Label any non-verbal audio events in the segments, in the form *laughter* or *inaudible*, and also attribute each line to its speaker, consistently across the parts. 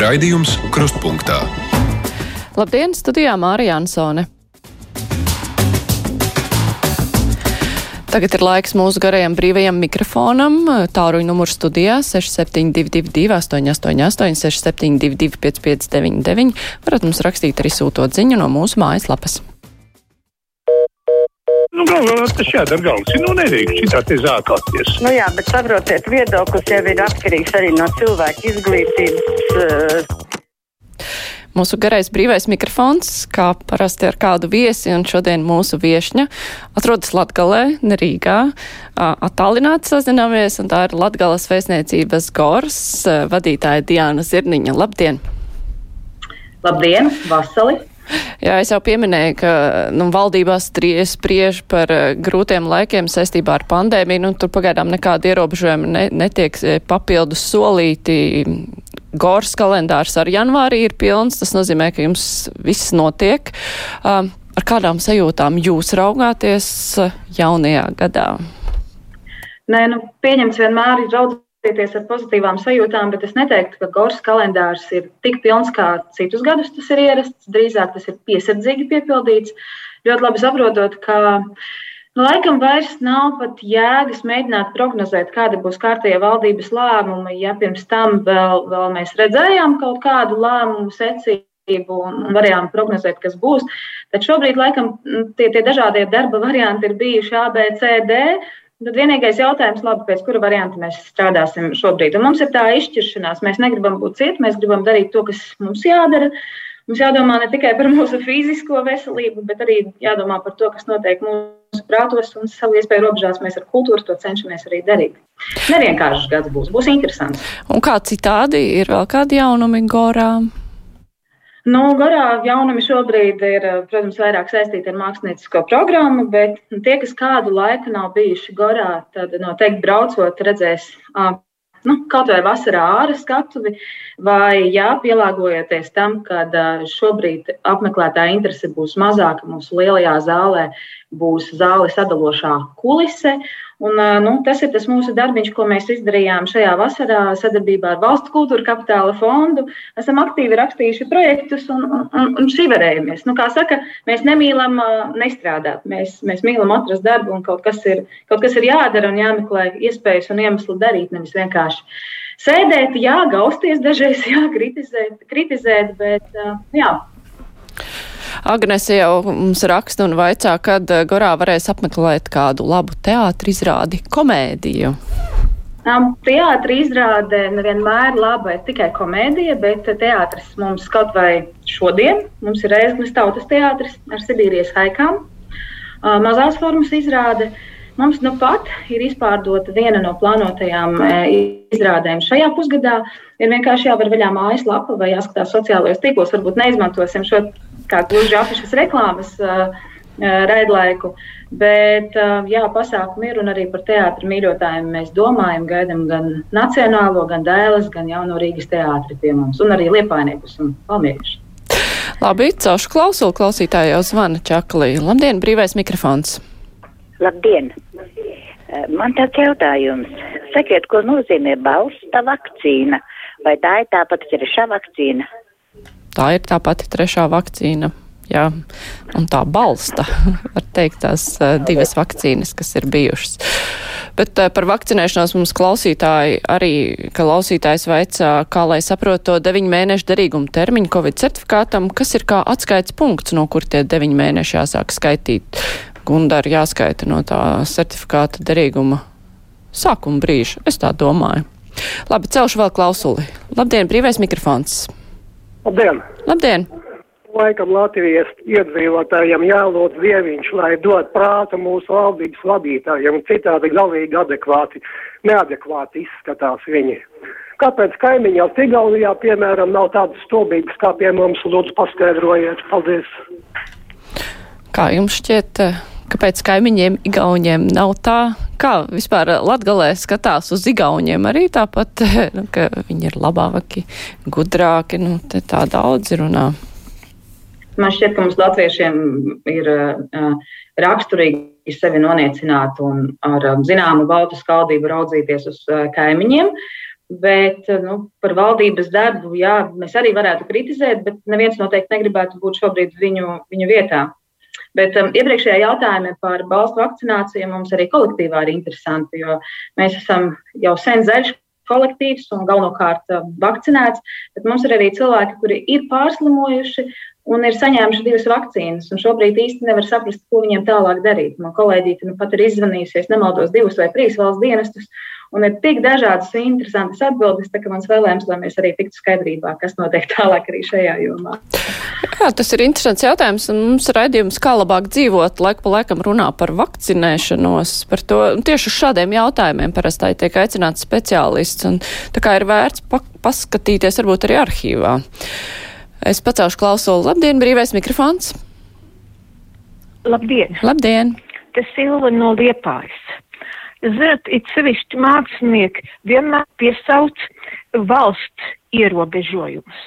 Speaker 1: Raidījums Krustpunktā.
Speaker 2: Labdien, studijā Mārija Ansone. Tagad ir laiks mūsu garajam brīvajam mikrofonam. Tāruņa numurs studijā 6722, 888, 672, 559, varat mums rakstīt arī sūtot ziņu no mūsu mājaslapas.
Speaker 3: Nu, galvā tas jādara galvas. Nu, nedrīkst šitā te zākāties.
Speaker 4: Nu jā, bet saprotiet, viedoklis jau ir atkarīgs arī no cilvēka izglītības. Uh,
Speaker 2: Mūsu garais brīvais mikrofons, kā parasti ar kādu viesi, un šodien mūsu viešņa atrodas Latgalē, ne Rīgā. Attālināti sazināmies, un tā ir Latgales vēstniecības gors vadītāja Diāna Zirniņa. Labdien!
Speaker 5: Labdien, Vasali!
Speaker 2: Jā, es jau pieminēju, ka nu, valdībā spriež par uh, grūtiem laikiem saistībā ar pandēmiju. Nu, tur pagaidām nekāda ierobežojuma ne, netiek papildus solīti. Gors kalendārs ar janvārī ir pilns, tas nozīmē, ka jums viss notiek. Uh, ar kādām sajūtām jūs raugāties jaunajā gadā?
Speaker 5: Nē, nu, pieņemts vienmēr ir raudzīties ar pozitīvām sajūtām, bet es neteiktu, ka Gors kalendārs ir tik pilns kā citus gadus tas ir ierasts. Drīzāk tas ir piesardzīgi piepildīts. Ļoti labi saprotot, ka Nu, laikam vairs nav pat jēgas mēģināt prognozēt, kāda būs kārtējā valdības lēmuma, ja pirms tam vēl, vēl mēs redzējām kaut kādu lēmumu secību un varējām prognozēt, kas būs. Tad šobrīd, laikam, tie, tie dažādie darba varianti ir bijuši A, B, C, D. Tad vienīgais jautājums, labi, pēc kura varianta mēs strādāsim šobrīd. Un mums ir tā izšķiršanās. Mēs negribam būt cieti, mēs gribam darīt to, kas mums jādara. Mums jādomā ne tikai par mūsu fizisko veselību, bet arī jādomā par to, kas notiek mūsu prātos un savu iespēju robežās. Mēs ar kultūru to cenšamies arī darīt. Nevienkāršs gads būs, būs interesants.
Speaker 2: Un kā citādi ir vēl kādi jaunumi gorā?
Speaker 5: Nu, garā jaunumi šobrīd ir, protams, vairāk saistīti ar māksliniecisko programmu, bet tie, kas kādu laiku nav bijuši gorā, tad noteikti braucot, redzēs nu, kaut vai vasarā ārā skatuvi, vai jā, pielāgojoties tam, ka šobrīd apmeklētāja interese būs mazāka mūsu lielajā zālē, būs zāle sadalošā kulise. Un, nu, tas ir tas mūsu darbiņš, ko mēs izdarījām šajā vasarā sadarbībā ar Valsts kultūra kapitāla fondu. Esam aktīvi rakstījuši projektus un, un, un šiverējamies. Nu, kā saka, mēs nemīlam nestrādāt. Mēs, mēs mīlam atrast darbu un kaut kas, ir, kaut kas ir jādara un jāmeklē iespējas un iemesli darīt, nevis vienkārši sēdēt, jā, gausties dažreiz, jā, kritizēt, kritizēt bet jā.
Speaker 2: Agnese jau mums raksta un vaicā, kad eh, Gorā varēs apmeklēt kādu labu teātri izrādi komēdiju.
Speaker 5: Um, Teātris izrāde nevienmēr laba ir tikai komēdija, bet teātris mums kaut vai šodien, mums ir Reizeknas tautas teātris ar Sibīrijas haikām, uh, mazās formas izrāde. Mums nu pat ir izpārdota viena no plānotajām izrādēm šajā pusgadā. Ir vienkārši jāvar vaļā mājaslapa vai jāskatās sociālajos tīklos. Varbūt neizmantosim šo kā gluži apašas reklāmas uh, raidlaiku. Bet jā, pasākumi ir un arī par teātriem mīļotājiem mēs domājam, gaidām gan Nacionālo, gan Dēles, gan Jauno Rīgas teātri pie mums, un arī Liepainiekus un Palmiešus.
Speaker 2: Labi, caušu klausulu klausītāju jau zvana Čaklī. Labdien, brīvais mikrofons!
Speaker 6: Labdien! Man tāds jautājums. Sakiet, ko nozīmē balsta vakcīna? Vai tā ir tāpat trešā vakcīna?
Speaker 2: Tā ir tā pati trešā vakcīna. Jā, un tā balsta, *laughs* var teikt, tās divas vakcīnas, kas ir bijušas. Bet par vakcinēšanos mums klausītāji arī, ka klausītājs vaicā, kā lai saprot to deviņu mēnešu derīgumu termiņu Covid certifikātam, kas ir kā atskaits punkts, no kur tie deviņi mēneši jāsāk skaitīt. Gundari jāskaita no tā certifikāta derīguma sākuma brīža. Es tā domāju. Labi, celšu vēl klausuli. Labdien, brīvais mikrofons!
Speaker 7: Labdien!
Speaker 2: Labdien!
Speaker 7: Laikam Latvijas iedzīvotājiem jālūdz dieviņš, lai dod prātu mūsu valdības vadītājiem, citādi galīgi adekvāti, neadekvāti izskatās viņi. Kāpēc kaimiņos Igaunijā, piemēram, nav tādas stobības kā pie mums? Lūdzu, paskaidrojiet. Paldies!
Speaker 2: Kā jums šķiet, kāpēc kaimiņiem Igauniem nav tā, kā vispār Latgalē skatās uz Igauniem arī tāpat, *laughs* nu, ka viņi ir labāki, gudrāki, nu, te tā daudz runā.
Speaker 5: Man šķiet, ka mums latviešiem ir uh, raksturīgi sevi noniecināt un ar um, zināmu baltu skaldību raudzīties uz uh, kaimiņiem. Bet nu, par valdības darbu, jā, mēs arī varētu kritizēt, bet neviens noteikti negribētu būt šobrīd viņu, viņu vietā. Bet um, iepriekšējā jautājumā par balstu vakcināciju mums arī kolektīvā ir interesanti, jo mēs esam jau sen zaļš kolektīvs un galvenokārt um, vakcinēts, bet mums ir arī cilvēki, kuri ir pārslimojuši un ir saņēmuši divas vakcīnas. Šobrīd īsti nevar saprast, ko viņiem tālāk darīt. Man kolēģīte nu pat ir izzvanījusies, nemaldos, divus vai trīs valsts dienestus. Un ir tik dažādas interesantas atbildes, ka mans vēlējums, lai mēs arī tiktu skaidrībā, kas notiek tālāk arī šajā jomā.
Speaker 2: Jā, tas ir interesants jautājums. Mums raidījums, kā labāk dzīvot, laiku pa laikam runā par vakcinēšanos, par to tieši uz šādiem jautājumiem parasti tiek aicināts speciālists. Un, tā kā ir vērts pa paskatīties varbūt arī arhīvā. Es pacaušu klausulu. Labdien, brīvais mikrofons!
Speaker 8: Labdien!
Speaker 2: Labdien!
Speaker 8: Tas Silva no Liepājas. Zināt, it sevišķi mākslinieki vienmēr piesauc valsts ierobežojumus.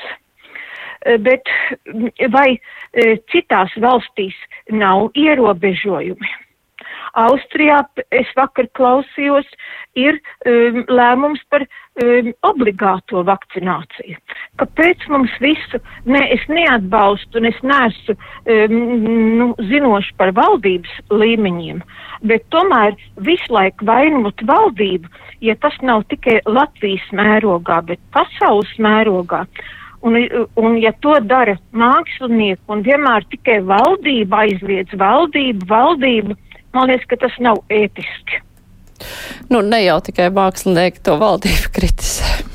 Speaker 8: Eh, bet mm, vai eh, citās valstīs nav ierobežojumi? Austrijā, es vakar klausījos, ir um, lēmums par um, obligāto vakcināciju. Kāpēc mums visu, ne, es neatbalstu un es neesmu um, nu, zinoši par valdības līmeņiem, bet tomēr visu laiku vainot valdību, ja tas nav tikai Latvijas mērogā, bet pasaules mērogā. Un, un ja to dara mākslinieki un vienmēr tikai valdība aizliedz valdību, valdību, Man liekas, ka tas nav ētiski.
Speaker 2: Nu, ne jau tikai mākslinieki to valdību kritizē.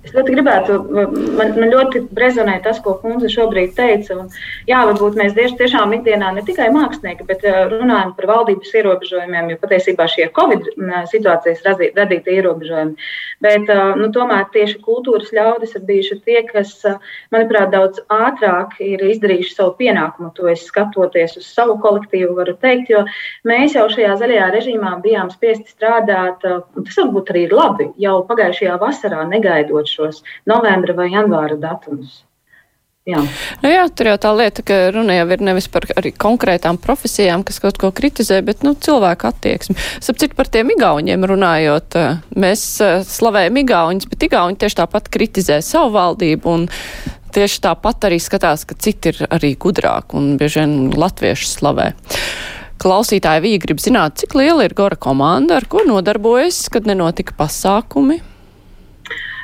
Speaker 5: Es ļoti gribētu, man, man ļoti rezonē tas, ko Kunze šobrīd teica. Un, jā, varbūt mēs tieši, tiešām ikdienā ne tikai mākslinieki, bet uh, runājam par valdības ierobežojumiem, jo patiesībā šie Covid situācijas radītie ierobežojumi. Bet uh, nu, tomēr tieši kultūras ļaudis ir bijuši tie, kas, uh, manuprāt, daudz ātrāk ir izdarījuši savu pienākumu. To es skatoties uz savu kolektīvu, varu teikt, jo mēs jau šajā zaļajā režīmā bijām spiesti strādāt, un tas varbūt arī ir labi, jau pagājušajā vasarā negaidot šos novembra vai janvāra datumus. Jā.
Speaker 2: Nu jā, tur jau tā lieta, ka runa jau ir nevis par arī konkrētām profesijām, kas kaut ko kritizē, bet nu, cilvēku attieksmi. Sapcīt par tiem igauņiem runājot, eh, mēs eh, slavējam igauņus, bet igauņi tieši tāpat kritizē savu valdību un tieši tāpat arī skatās, ka citi ir arī gudrāki un bieži vien latvieši slavē. Klausītāji vīgi grib zināt, cik liela ir Gora komanda, ar ko nodarbojas, kad nenotika pasākumi.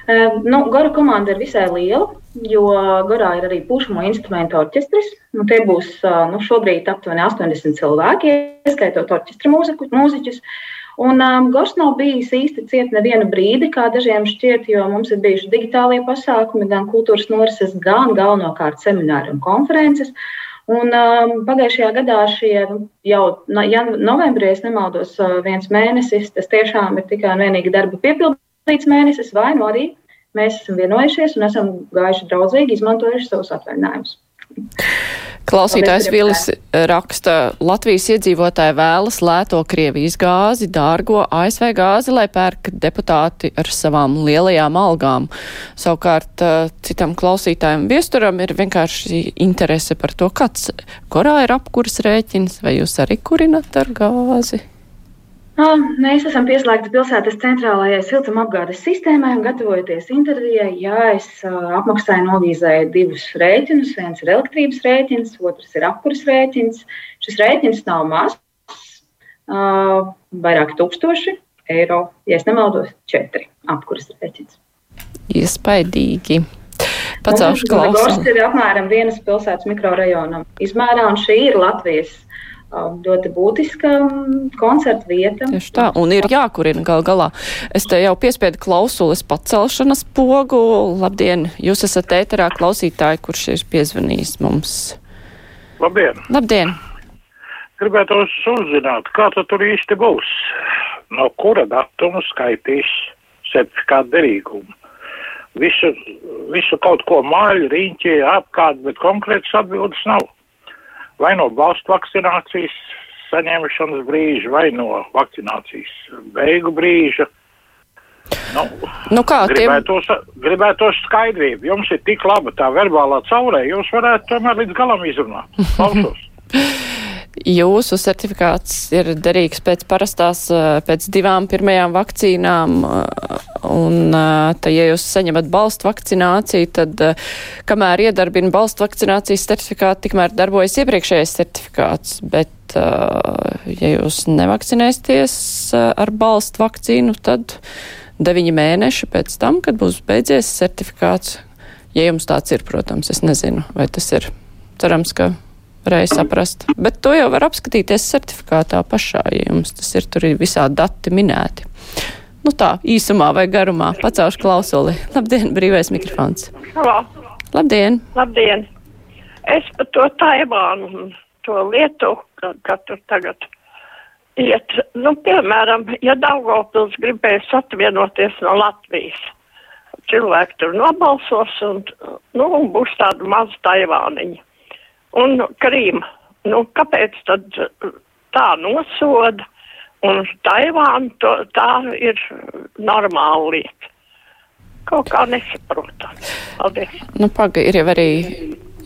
Speaker 5: Nu, Gora komanda ir visai liela, jo Gorā ir arī pušamo instrumentu orķestris. Nu, tie būs nu, šobrīd aptuveni 80 cilvēki, ieskaitot orķestra mūziku, mūziķus. Un um, Gors nav bijis īsti ciet nevienu brīdi, kā dažiem šķiet, jo mums ir bijuši digitālie pasākumi, gan kultūras norises, gan galvenokārt semināri un konferences. Un, um, pagājušajā gadā šie nu, jau ja novembrī, ja nemaldos, viens mēnesis, tas tiešām ir tikai un vienīgi darba piepildījums līdz mēnesis, vai arī mēs esam vienojušies un esam gājuši draudzīgi, izmantojuši savus atvaļinājumus.
Speaker 2: Klausītājs Vilis raksta, Latvijas iedzīvotāji vēlas lēto Krievijas gāzi, dārgo ASV gāzi, lai pērk deputāti ar savām lielajām algām. Savukārt citam klausītājam viesturam ir vienkārši interese par to, kāds korā ir apkurs rēķins, vai jūs arī kurinat ar gāzi?
Speaker 5: Mēs esam pieslēgti pilsētas centrālajai siltumapgādes sistēmai un gatavojoties intervijai. Jā, es apmaksāju novīzēju divus rēķinus. Viens ir elektrības rēķins, otrs ir apkuras rēķins. Šis rēķins nav mazs, vairāk tūkstoši eiro, ja nemaldos, četri apkuras rēķins.
Speaker 2: Iespaidīgi. Pacelšu klausu.
Speaker 5: Tas ir apmēram vienas pilsētas mikrorajonam izmērā, un šī ir Latvijas ļoti būtiska koncerta vieta.
Speaker 2: Tieši tā, un ir jākurina gal galā. Es te jau piespiedu klausules pacelšanas pogu. Labdien, jūs esat ēterā klausītāji, kurš ir piezvanījis mums.
Speaker 3: Labdien!
Speaker 2: Labdien!
Speaker 3: Gribētu uzzināt, kā tur īsti būs. No kura datuma skaitīs certifikātu derīgumu? Visu, visu kaut ko māļu, riņķi, apkārt, bet konkrētas atbildes nav vai no valstu vakcinācijas saņemšanas brīža, vai no vakcinācijas beigu brīža. Nu,
Speaker 2: nu kā,
Speaker 3: gribētos, tiem... gribētos skaidrību. Jums ir tik laba tā verbālā caurē, jūs varētu tomēr līdz galam izrunāt. *laughs* Klausos.
Speaker 2: Jūsu certifikāts ir derīgs pēc parastās, pēc divām pirmajām vakcīnām, un, tā, ja jūs saņemat balstu vakcināciju, tad kamēr iedarbina balstu vakcinācijas certifikātu, tikmēr darbojas iepriekšējais certifikāts, bet, ja jūs nevakcinēsieties ar balstu vakcīnu, tad deviņi mēneši pēc tam, kad būs beidzies certifikāts, ja jums tāds ir, protams, es nezinu, vai tas ir cerams, ka varēja saprast. Bet to jau var apskatīties certifikātā pašā, ja jums tas ir tur ir visādi dati minēti. Nu tā, īsumā vai garumā. Pacaušu klausuli. Labdien, brīvais mikrofons.
Speaker 9: Halo.
Speaker 2: Labdien.
Speaker 9: Labdien. Es par to Taivānu un to lietu, ka, ka tur tagad iet, nu, piemēram, ja Daugavpils gribēs atvienoties no Latvijas, cilvēki tur nobalsos un, nu, būs tāda maza Taivāniņa un Krīma. Nu, kāpēc tad tā nosoda? Un Taivāna to, tā ir normāla lieta. Kaut kā nesaprotam. Paldies.
Speaker 2: Nu, paga, ir jau arī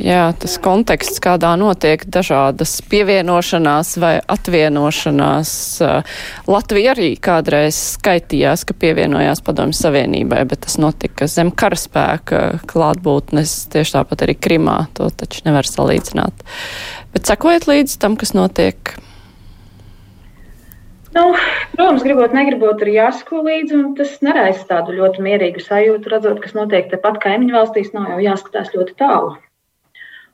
Speaker 2: jā, tas konteksts, kādā notiek dažādas pievienošanās vai atvienošanās. Latvija arī kādreiz skaitījās, ka pievienojās Padomju Savienībai, bet tas notika zem karaspēka klātbūtnes, tieši tāpat arī Krimā. To taču nevar salīdzināt. Bet sekojiet līdz tam, kas notiek.
Speaker 5: Nu, protams, gribot, negribot, ir jāsako līdzi, un tas neraisa tādu ļoti mierīgu sajūtu, redzot, kas notiek tepat kaimiņu valstīs, nav jau jāskatās ļoti tālu.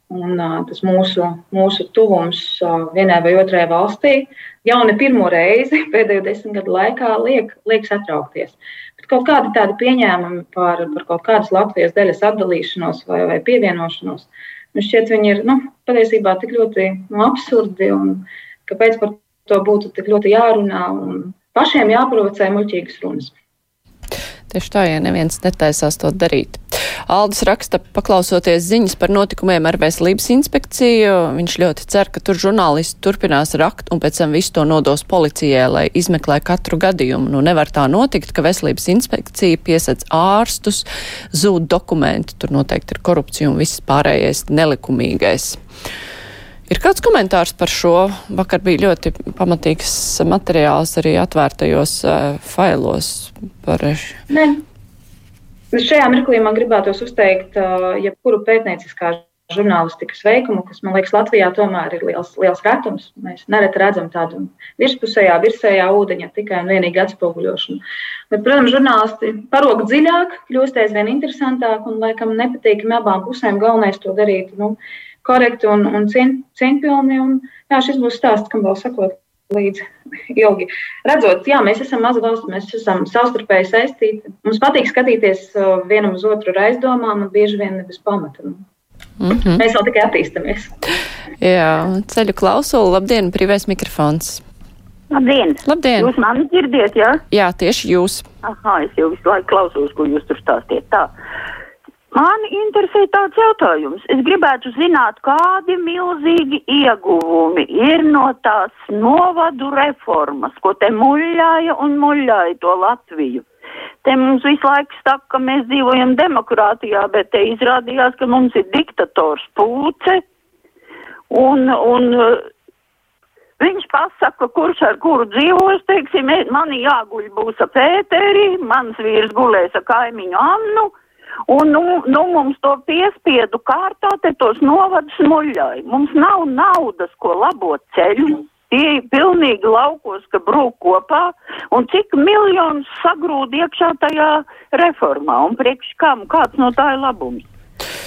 Speaker 5: Un, uh, tas mūsu, mūsu tuvums uh, vienai vai otrai valstī jau ne pirmo reizi *laughs* pēdējo desmit gadu laikā liek, liek satraukties. Bet kaut kādi tādi pieņēmumi par, par kaut kādas Latvijas daļas atdalīšanos vai, vai pievienošanos, man šķiet, viņi ir nu, patiesībā tik ļoti nu, absurdi un kāpēc par to būtu tik ļoti jārunā un pašiem jāprovocē muļķīgas runas.
Speaker 2: Tieši tā, ja neviens netaisās to darīt. Aldis raksta, paklausoties ziņas par notikumiem ar veselības inspekciju, viņš ļoti cer, ka tur žurnālisti turpinās rakt un pēc tam visu to nodos policijai, lai izmeklē katru gadījumu. Nu, nevar tā notikt, ka veselības inspekcija piesac ārstus, zūd dokumenti, tur noteikti ir korupcija un viss pārējais nelikumīgais. Ir kāds komentārs par šo? Vakar bija ļoti pamatīgs materiāls arī atvērtajos uh, failos par.
Speaker 5: Ne. Šajā mirklī man gribētos uzteikt uh, jebkuru pētnieciskā žurnālistikas veikumu, kas man liekas Latvijā tomēr ir liels, liels retums. Mēs nereti redzam tādu virspusējā, virsējā ūdeņa tikai un vienīgi atspoguļošanu. Bet, protams, žurnālisti parok dziļāk, kļūst aizvien interesantāk un laikam nepatīkami abām pusēm galvenais to darīt. Nu, korekti un, un cien, cieņpilni. Un, jā, šis būs stāsts, kam vēl sakot līdz ilgi. Redzot, jā, mēs esam maza valsts, mēs esam savstarpēji saistīti. Mums patīk skatīties uh, vienam uz otru ar aizdomām un bieži vien bez pamata. Mm -hmm. Mēs vēl tikai attīstamies.
Speaker 2: Jā, ceļu klausulu, labdien, brīvais mikrofons.
Speaker 10: Labdien!
Speaker 2: Labdien!
Speaker 10: Jūs mani dzirdiet, jā?
Speaker 2: Jā, tieši jūs.
Speaker 10: Aha, es jau visu laiku klausos, ko jūs tur stāstiet. Tā. Mani interesē tāds jautājums. Es gribētu zināt, kādi milzīgi ieguvumi ir no tās novadu reformas, ko te muļāja un muļāja to Latviju. Te mums visu laiku saka, ka mēs dzīvojam demokrātijā, bet te izrādījās, ka mums ir diktators pūce un, un Viņš pasaka, kurš ar kuru dzīvos, teiksim, man jāguļ būs ap ēteri, mans vīrs gulēs ar kaimiņu Annu, Un, nu, nu, mums to piespiedu kārtā te tos novadus muļāja. Mums nav naudas, ko labot ceļu. Tie ir pilnīgi laukos, ka brūk kopā, un cik miljonus sagrūd iekšā tajā reformā, un priekš kam, kāds no tā ir labums.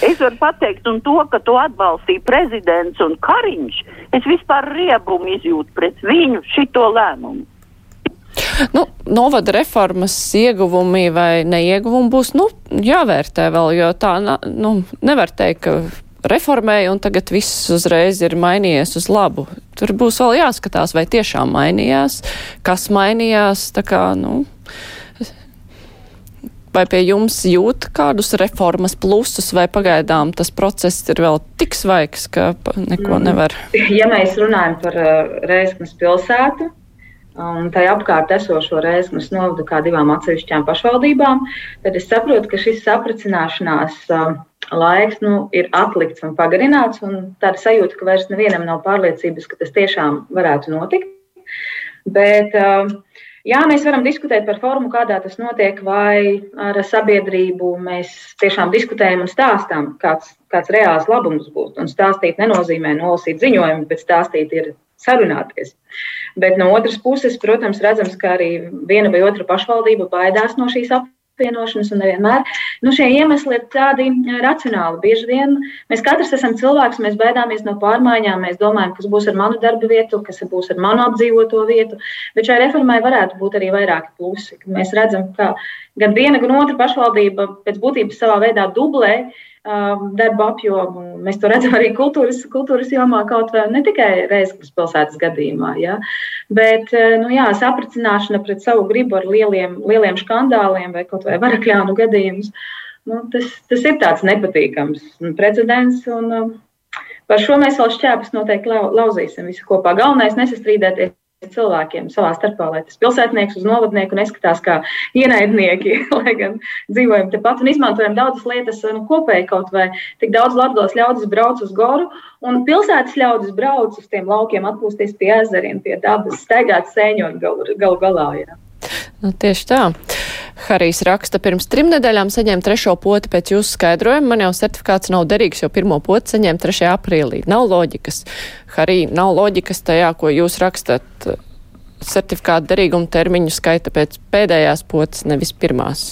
Speaker 10: Es varu pateikt, un to, ka to atbalstīja prezidents un Kariņš, es vispār riebumu izjūtu pret viņu šito lēmumu.
Speaker 2: Nu, novada reformas ieguvumi vai neieguvumi būs nu, jāvērtē vēl, jo tā nu, nevar teikt, ka reformēja un tagad viss uzreiz ir mainījies uz labu. Tur būs vēl jāskatās, vai tiešām mainījās, kas mainījās. Kā, nu, vai pie jums jūt kādus reformas plusus, vai pagaidām tas process ir vēl tik svaigs, ka neko mm. nevar?
Speaker 5: Ja mēs runājam par uh, Reizeknas pilsētu, un tai apkārt esošo Reizeknas novadu kā divām atsevišķām pašvaldībām, tad es saprotu, ka šis sapracināšanās laiks nu, ir atlikts un pagarināts, un tāda sajūta, ka vairs nevienam nav pārliecības, ka tas tiešām varētu notikt. Bet, jā, mēs varam diskutēt par formu, kādā tas notiek, vai ar sabiedrību mēs tiešām diskutējam un stāstām, kāds, kāds reāls labums būs. Un stāstīt nenozīmē nolasīt ziņojumu, bet stāstīt ir sarunāties. Bet no otras puses, protams, redzams, ka arī viena vai otra pašvaldība baidās no šīs apgādes apvienošanas, un nevienmēr nu, šie iemesli ir tādi eh, racionāli. Bieži vien mēs katrs esam cilvēks, mēs baidāmies no pārmaiņām, mēs domājam, kas būs ar manu darba vietu, kas būs ar manu apdzīvoto vietu. Bet šai reformai varētu būt arī vairāki plusi. Mēs redzam, ka gan viena, gan otra pašvaldība pēc būtības savā veidā dublē darba apjomu. Mēs to redzam arī kultūras, kultūras jomā, kaut vai ne tikai Reizeknas pilsētas gadījumā. Ja? Bet uh, nu, jā, sapricināšana pret savu gribu ar lieliem, lieliem skandāliem vai kaut vai varakļānu gadījumus, nu, tas, tas ir tāds nepatīkams precedents. Un, um, par šo mēs vēl šķēpus noteikti lauzīsim visu kopā. Galvenais nesastrīdēties cilvēkiem savā starpā, lai tas pilsētnieks uz novadnieku neskatās kā ienaidnieki, *laughs* lai gan dzīvojam tepat un izmantojam daudzas lietas nu, kopēji kaut vai tik daudz latgals ļaudis brauc uz goru un pilsētas ļaudis brauc uz tiem laukiem atpūsties pie ezeriem, pie dabas, staigāt sēņot galu, galu galā. Jā.
Speaker 2: Nu, tieši tā. Harijs raksta, pirms trim nedēļām saņēma trešo poti pēc jūsu skaidrojuma. Man jau certifikāts nav derīgs, jo pirmo poti saņēma 3. aprīlī. Nav loģikas. Harij, nav loģikas tajā, ko jūs rakstat. Certifikāta derīguma termiņu skaita pēc pēdējās potes, nevis pirmās.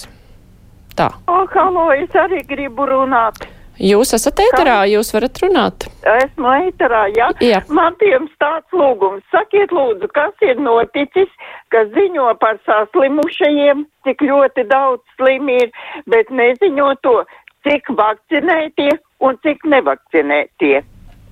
Speaker 2: Tā.
Speaker 9: O, halo, es arī gribu runāt.
Speaker 2: Jūs esat ēterā, jūs varat runāt.
Speaker 9: Esmu ēterā, jā. jā. Man jums tāds lūgums. Sakiet lūdzu, kas ir noticis, kas ziņo par saslimušajiem, cik ļoti daudz slimi ir, bet neziņo to, cik vakcinētie un cik nevakcinētie.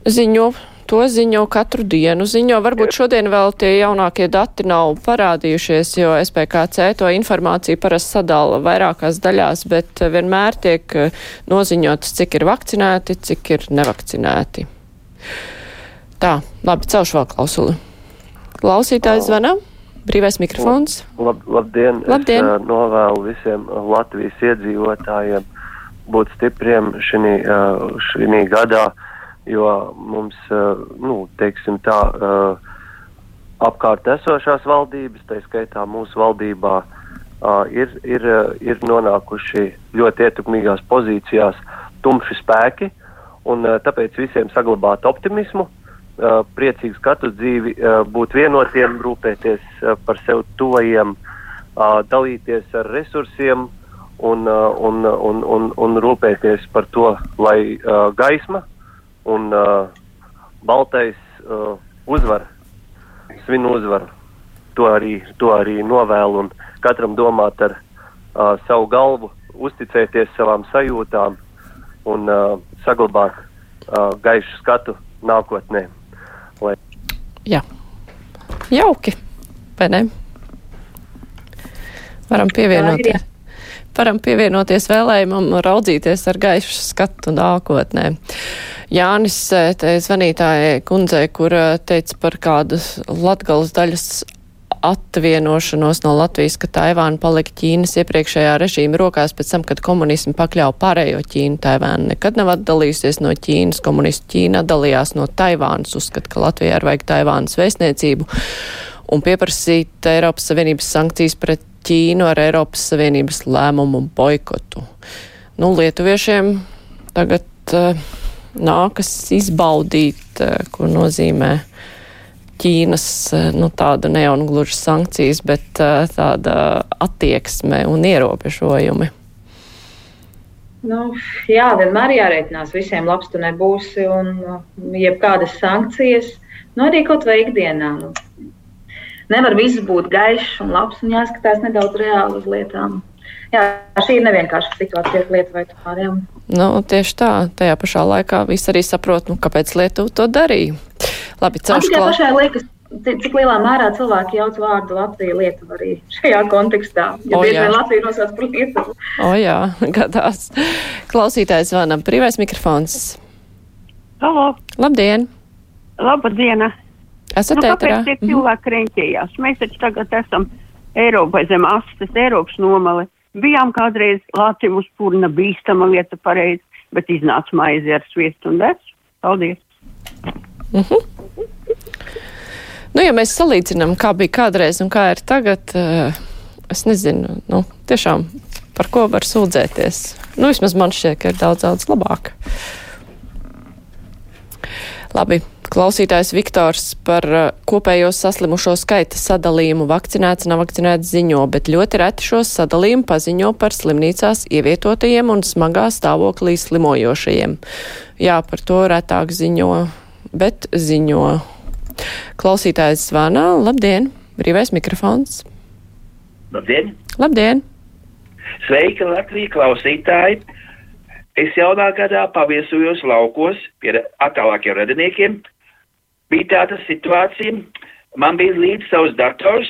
Speaker 2: Ziņo To ziņo katru dienu. Ziņo, varbūt šodien vēl tie jaunākie dati nav parādījušies, jo SPKC to informāciju parasti sadala vairākās daļās, bet vienmēr tiek eh, noziņots, cik ir vakcinēti, cik ir nevakcinēti. Tā, labi, celšu vēl klausuli. Klausītājs zvana. Brīvais mikrofons.
Speaker 11: Lab, labdien!
Speaker 2: labdien.
Speaker 11: Es uh, novēlu visiem Latvijas iedzīvotājiem būt stipriem šī uh, gadā. Uh, jo mums, eh, nu, teiksim tā, eh, apkārt esošās valdības, tā skaitā mūsu valdībā, eh, ir, ir, ir nonākuši ļoti ietekmīgās pozīcijās tumši spēki, un tāpēc visiem saglabāt optimismu, priecīgu skatu dzīvi, būt vienotiem, rūpēties par sev tuvajiem, dalīties ar resursiem un, un, un, un, un rūpēties par to, lai gaisma un uh, baltais uh, uzvar, svin uzvaru. To arī, to arī novēlu un katram domāt ar uh, savu galvu, uzticēties savām sajūtām un uh, saglabāt uh, gaišu skatu nākotnē. Lai...
Speaker 2: Jā, jauki, vai ne? Varam pievienoties. Varam pievienoties vēlējumam, raudzīties ar gaišu skatu nākotnē. Jānis te zvanītājai kundzei, kur teica par kādu latgalas daļas atvienošanos no Latvijas, ka Taivāna palika Ķīnas iepriekšējā režīma rokās pēc tam, kad komunismu pakļauja pārējo Ķīnu. Taivāna nekad nav atdalījusies no Ķīnas, komunistu Ķīna atdalījās no Taivānas, uzskat, ka Latvijā ir vajag Taivānas vēstniecību un pieprasīt Eiropas Savienības sankcijas pret Ķīnu ar Eiropas Savienības lēmumu boikotu. Nu, lietuviešiem tagad uh, nākas izbaudīt, eh, ko nozīmē Ķīnas, eh, nu tāda ne jau gluži sankcijas, bet eh, tāda attieksme un ierobežojumi.
Speaker 5: Nu, jā, vienmēr jārēķinās visiem labs tu nebūsi un jebkādas sankcijas, nu arī kaut vai ikdienā. Nu. Nevar viss būt gaišs un labs un jāskatās nedaudz reāli uz lietām jā, šī ir nevienkārša situācija Lietuvai.
Speaker 2: Nu, tieši tā, tajā pašā laikā visi arī saprot, nu, kāpēc Lietuva to darīja. Labi,
Speaker 5: celšu klāt. cik lielā mērā cilvēki jauc vārdu Latvija Lietuva arī šajā kontekstā. Ja bieži vien Latvija nosauc par Lietuvu.
Speaker 2: O jā, *laughs* gadās. Klausītājs zvanam, brīvais mikrofons.
Speaker 12: Halo.
Speaker 2: Labdien.
Speaker 12: Labdiena.
Speaker 2: Esat
Speaker 12: nu,
Speaker 2: ēterā?
Speaker 12: Kāpēc tie cilvēki mhm. reņķējās? Mēs taču tagad esam Eiropai zem astes, Eiropas nomale. Bijām kādreiz Lācim uz purna bīstama vieta pareizi. bet iznāca maizi ar sviestu un desu. Paldies!
Speaker 2: Mm -hmm. Nu, ja mēs salīdzinām, kā bija kādreiz un kā ir tagad, uh, es nezinu, nu, tiešām par ko var sūdzēties. Nu, vismaz man šķiet, ka ir daudz, daudz labāk. Labi, klausītājs Viktors par uh, kopējo saslimušo skaita sadalījumu vakcinēts, nav vakcinēts ziņo, bet ļoti reti šos sadalījumu paziņo par slimnīcās ievietotajiem un smagā stāvoklī slimojošajiem. Jā, par to retāk ziņo, bet ziņo. Klausītājs zvana. Labdien! Brīvais mikrofons.
Speaker 13: Labdien!
Speaker 2: Labdien!
Speaker 13: Sveika, Latvija klausītāji! Es jaunā gadā paviesojos laukos pie attālākiem radiniekiem. Bija tāda situācija, man bija līdz savs dators,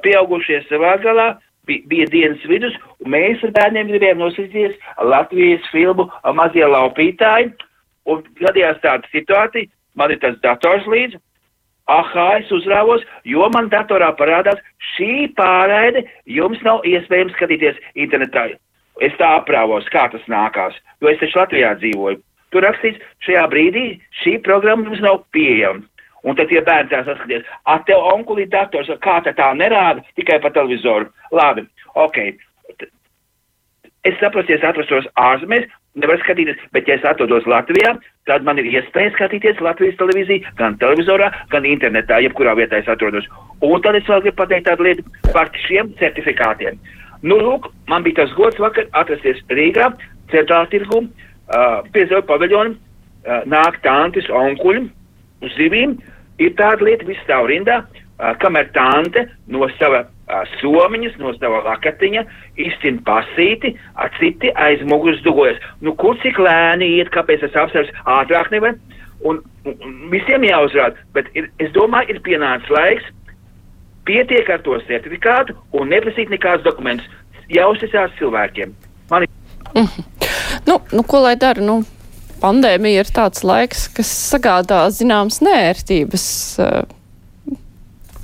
Speaker 13: pieaugušie savā galā, bija, dienas vidus, un mēs ar bērniem gribējām noskatīties Latvijas filmu Mazie laupītāji, un gadījās tāda situācija, man ir tas dators līdzi, aha, es uzrāvos, jo man datorā parādās šī pārraide, jums nav iespējams skatīties internetā. Es tā aprāvos, kā tas nākās, jo es taču Latvijā dzīvoju. Tur rakstīts, šajā brīdī šī programma jums nav pieejama. Un tad tie bērni tā saskaties, ah, tev onkulī dators, kā tā tā nerāda tikai pa televizoru. Labi, ok. Es saprotu, ja es atrastos ārzemēs, nevar skatīties, bet ja es atrodos Latvijā, tad man ir iespēja skatīties Latvijas televīziju gan televizorā, gan internetā, jebkurā vietā es atrodos. Un tad es vēl gribu pateikt tādu lietu par šiem certifikātiem. Nu, lūk, man bija tas gods vakar atrasties Rīgā, centrālā tirgu, uh, pie Zemes paviļona, uh, nāk tantes, onkuļi uz zivīm. Ir tāda lieta, viss stāv rindā, uh, kamēr tante no sava somiņas, no sava lakatiņa izcina pasīti, a citi aiz muguras dugojas. Nu, kur cik lēni iet, kāpēc tas apsvers ātrāk nevar? Un, un, un visiem jāuzrāda, bet ir, es domāju, ir pienācis laiks pietiek ar to certifikātu un neprasīt nekādus dokumentus. Jāuzticās cilvēkiem. Man...
Speaker 2: Mm -hmm. Nu, nu, ko lai dara? Nu, pandēmija ir tāds laiks, kas sagādā zināmas nērtības.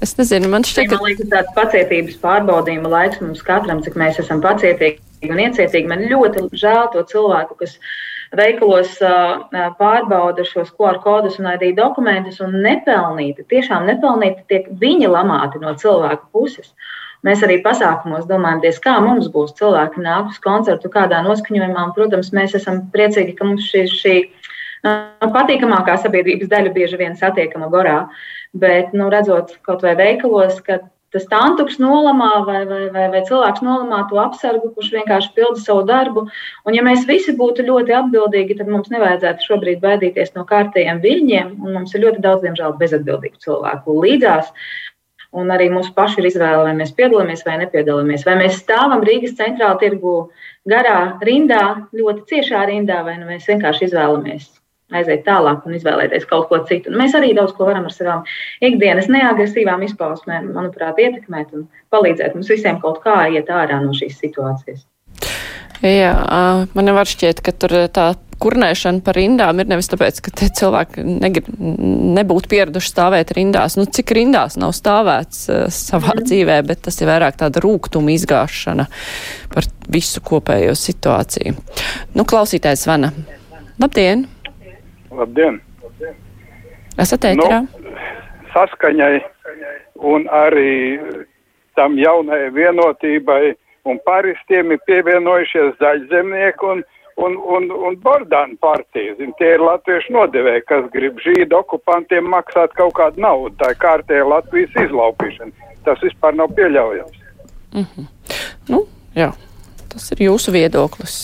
Speaker 2: Es nezinu, man šķiet,
Speaker 5: ka. Man liekas, tāds pacietības pārbaudījuma laiks mums katram, cik mēs esam pacietīgi un iecietīgi. Man ļoti žēl to cilvēku, kas veikalos pārbauda šos QR kodus un ID dokumentus, un nepelnīti, tiešām nepelnīti tiek viņi lamāti no cilvēku puses. Mēs arī pasākumos domājam, kā mums būs cilvēki nāk uz koncertu, kādā noskaņojumā. Un, protams, mēs esam priecīgi, ka mums šī, šī patīkamākā sabiedrības daļa bieži vien satiekama gorā. Bet, nu, redzot kaut vai veikalos, ka tas tantuks nolamā vai, vai, vai, vai cilvēks nolamā to apsargu, kurš vienkārši pilda savu darbu. Un, ja mēs visi būtu ļoti atbildīgi, tad mums nevajadzētu šobrīd baidīties no kārtējiem viļņiem, un mums ir ļoti daudz, diemžēl, bezatbildīgu cilvēku līdzās. Un arī mūsu pašu ir izvēle, vai mēs piedalāmies vai nepiedalāmies. Vai mēs stāvam Rīgas centrāla tirgu garā rindā, ļoti ciešā rindā, vai nu mēs vienkārši izvēlamies aiziet tālāk un izvēlēties kaut ko citu. Un mēs arī daudz ko varam ar savām ikdienas neagresīvām izpausmēm, manuprāt, ietekmēt un palīdzēt mums visiem kaut kā iet ārā no šīs situācijas.
Speaker 2: Jā, man var šķiet, ka tur tā kurnēšana par rindām ir nevis tāpēc, ka cilvēki negrib, nebūtu pieraduši stāvēt rindās. Nu, cik rindās nav stāvēts uh, savā mm. dzīvē, bet tas ir vairāk tāda rūgtuma izgāšana par visu kopējo situāciju. Nu, klausītājs Vana. Labdien!
Speaker 14: Labdien!
Speaker 2: Esat ēterā? Nu,
Speaker 14: saskaņai un arī tam jaunajai vienotībai un paristiem ir pievienojušies daļzemnieki un, un, un, un Bordāna partija. Zin, tie ir latviešu nodevēji, kas grib žīdu okupantiem maksāt kaut kādu naudu. Tā ir kārtēja Latvijas izlaupīšana. Tas vispār nav pieļaujams.
Speaker 2: Mm -hmm. Nu, jā, tas ir jūsu viedoklis.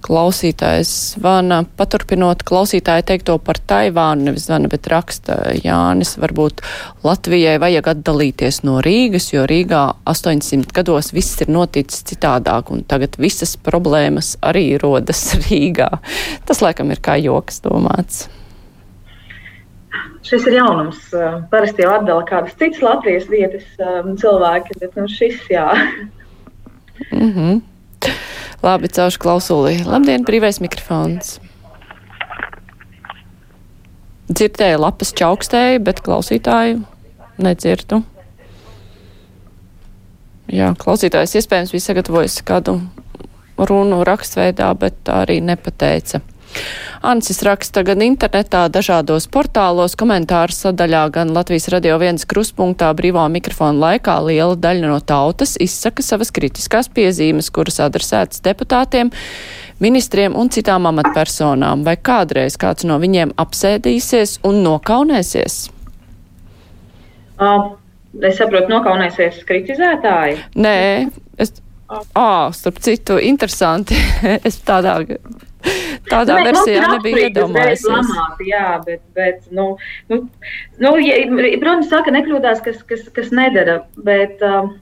Speaker 2: Klausītājs zvana, paturpinot klausītāju teikto par Taivānu, nevis zvana, bet raksta Jānis, varbūt Latvijai vajag atdalīties no Rīgas, jo Rīgā 800 gados viss ir noticis citādāk, un tagad visas problēmas arī rodas *laughs* Rīgā. Tas laikam ir kā joks domāts.
Speaker 5: Šis ir jaunums. Parasti jau atdala kādas citas Latvijas vietas um, cilvēki, bet nu, šis jā.
Speaker 2: Mm -hmm. Labi, caušu klausulī. Labdien, brīvais mikrofons. Dzirdēju lapas čaukstēju, bet klausītāju nedzirdu. Jā, klausītājs iespējams bija sagatavojis kādu runu rakstveidā, bet tā arī nepateica. Ansis raksta gan internetā, dažādos portālos, komentāru sadaļā, gan Latvijas radio viens kruspunktā brīvā mikrofona laikā liela daļa no tautas izsaka savas kritiskās piezīmes, kuras adresētas deputātiem, ministriem un citām amatpersonām. Vai kādreiz kāds no viņiem apsēdīsies un nokaunēsies?
Speaker 5: Uh, es saprotu, nokaunēsies kritizētāji.
Speaker 2: Nē. Ā, starp citu, interesanti. *laughs* es tādā Tādā versijā
Speaker 5: ir
Speaker 2: nebija
Speaker 5: apstrīdes
Speaker 2: iedomājies.
Speaker 5: reiz lamāti, Jā, bet, bet nu, nu, nu, ja, protams, saka, nekļūdās, kas, kas, kas nedara, bet um,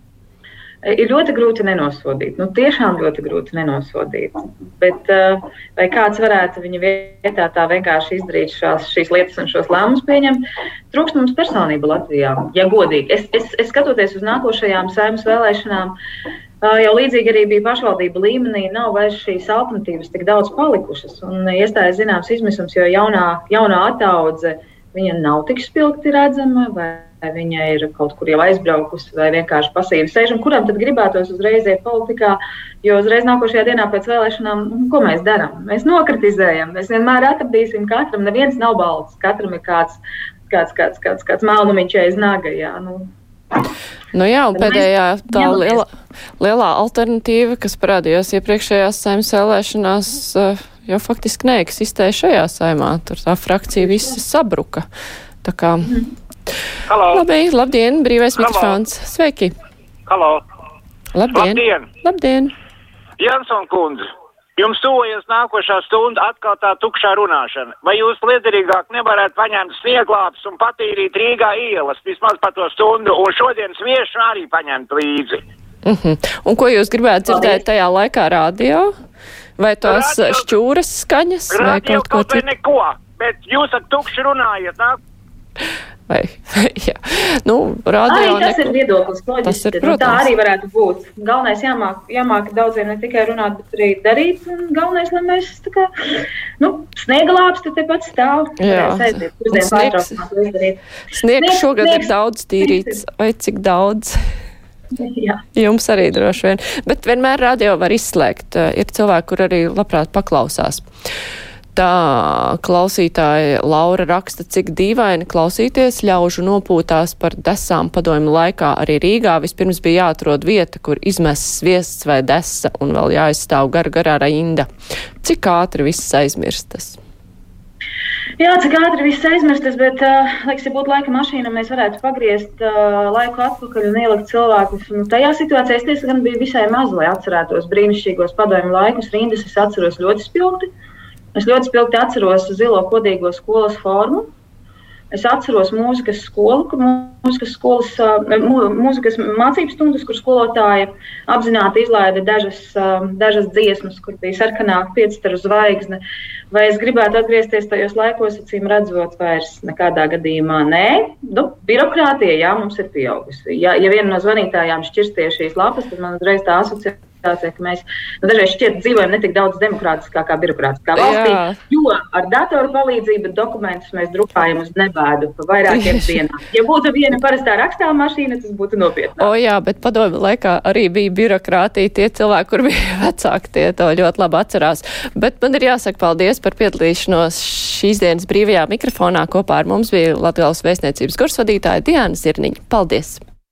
Speaker 5: ir ļoti grūti nenosodīt. Nu, tiešām ļoti grūti nenosodīt. Bet uh, vai kāds varētu viņa vietā tā vienkārši izdarīt šās, šīs lietas un šos lēmumus pieņemt? Trūkst mums personība Latvijā, ja godīgi. Es, es, es skatoties uz nākošajām saimnes vēlēšanām, Jau līdzīgi arī bija pašvaldību līmenī, nav vairs šīs alternatīvas tik daudz palikušas. Iestājas zināms izmisums, jo jaunā, jaunā attaudze nav tik spilgti redzama, vai viņa ir kaut kur jau aizbraukusi, vai vienkārši pasīvi sēž. Kuram tad gribētos uzreiz iet politikā, jo uzreiz nākošajā dienā pēc vēlēšanām, nu, ko mēs darām? Mēs nokritizējam, mēs vienmēr atradīsim katram, neviens nav balts, katram ir kāds, kāds, kāds, kāds, kāds melnumiņš aiz naga. Jā, nu.
Speaker 2: Nu jā, un pēdējā tā liela, lielā alternatīva, kas parādījās iepriekšējās saimnes vēlēšanās, eh, jau faktiski neeksistē šajā saimā. Tur tā frakcija visa sabruka. Tā kā.
Speaker 3: Halo.
Speaker 2: Labi, labdien, brīvais
Speaker 3: Halo.
Speaker 2: mikrofons. Sveiki!
Speaker 3: Halo!
Speaker 2: Labdien!
Speaker 3: Labdien!
Speaker 2: Labdien.
Speaker 3: Jansson kundze, jums tuvojas nākošā stunda atkal tā tukšā runāšana. Vai jūs liederīgāk nevarētu paņemt snieglāpus un patīrīt Rīgā ielas vismaz pa to stundu un šodien sviešu arī paņemt līdzi?
Speaker 2: Uh -huh. Un ko jūs gribētu dzirdēt tajā laikā radio? Vai tās
Speaker 3: Radio-
Speaker 2: šķūras skaņas vai
Speaker 3: Radio
Speaker 2: kaut ko
Speaker 3: kaut vai
Speaker 2: citu?
Speaker 3: neko, bet jūs ar tukšu runājat, nāk?
Speaker 2: Vai, *laughs* jā. Nu, radio
Speaker 5: Arī tas
Speaker 2: neko-
Speaker 5: ir viedoklis,
Speaker 2: Tas
Speaker 5: loģiski.
Speaker 2: ir,
Speaker 5: Nu, tā
Speaker 2: protams.
Speaker 5: arī varētu būt. Galvenais jāmāk, jāmāk daudziem ne tikai runāt, bet arī darīt. Un galvenais, lai mēs tā kā, nu, sniegalāps te tepat stāv.
Speaker 2: Jā.
Speaker 5: Aiziet
Speaker 2: sniegs-. Sniegs
Speaker 5: Sniegs-
Speaker 2: šogad ir
Speaker 5: sniegs-
Speaker 2: daudz tīrīts, vai cik daudz?
Speaker 5: Jā.
Speaker 2: Jums arī droši vien. Bet vienmēr radio var izslēgt. Eh, Ir cilvēki, kur arī labprāt paklausās. Tā klausītāja Laura raksta, cik dīvaini klausīties ļaužu nopūtās par desām padomju laikā. Arī Rīgā vispirms bija jāatrod vieta, kur izmests sviests vai desa un vēl jāizstāv gar garā rinda. Cik ātri viss aizmirstas?
Speaker 5: Jā, cik ātri viss aizmirstas, bet, uh, liekas, ja būtu laika mašīna, mēs varētu pagriezt uh, laiku atpakaļ un ielikt cilvēkus. Nu, tajā situācijā es tiesa gan biju visai maz, lai atcerētos brīnišķīgos padomju laikus. Rindas es atceros ļoti spilgti. Es ļoti spilgti atceros zilo kodīgo skolas formu. Es atceros mūzikas skolu, mūzikas, skolas, mū- mūzikas mācību stundas, kur skolotāja apzināti izlaida dažas, uh, dažas dziesmas, kur bija sarkanā piecstaru zvaigzne. Vai es gribētu atgriezties tajos laikos, acīm redzot, vairs nekādā gadījumā nē. Nu, birokrātija, jā, mums ir pieaugusi. Ja, ja viena no zvanītājām šķirsties šīs lapas, tad man uzreiz tā asociācija, ka mēs nu, dažreiz šķiet dzīvojam ne tik daudz demokrātiskā kā birokrātiskā valstī,
Speaker 2: Jā.
Speaker 5: jo ar datoru palīdzību dokumentus mēs drukājam uz nebēdu pa vairākiem dienām. Ja būtu viena parastā rakstā mašīna, tas būtu nopietni.
Speaker 2: O jā, bet padomju laikā arī bija birokrātija. Tie cilvēki, kur *laughs* bija vecāki, tie to ļoti labi atcerās. Bet man ir jāsaka paldies par piedalīšanos šīs dienas brīvajā mikrofonā. Kopā ar mums bija Latvijas vēstniecības kursvadītāja Diana Zirniņa. Paldies!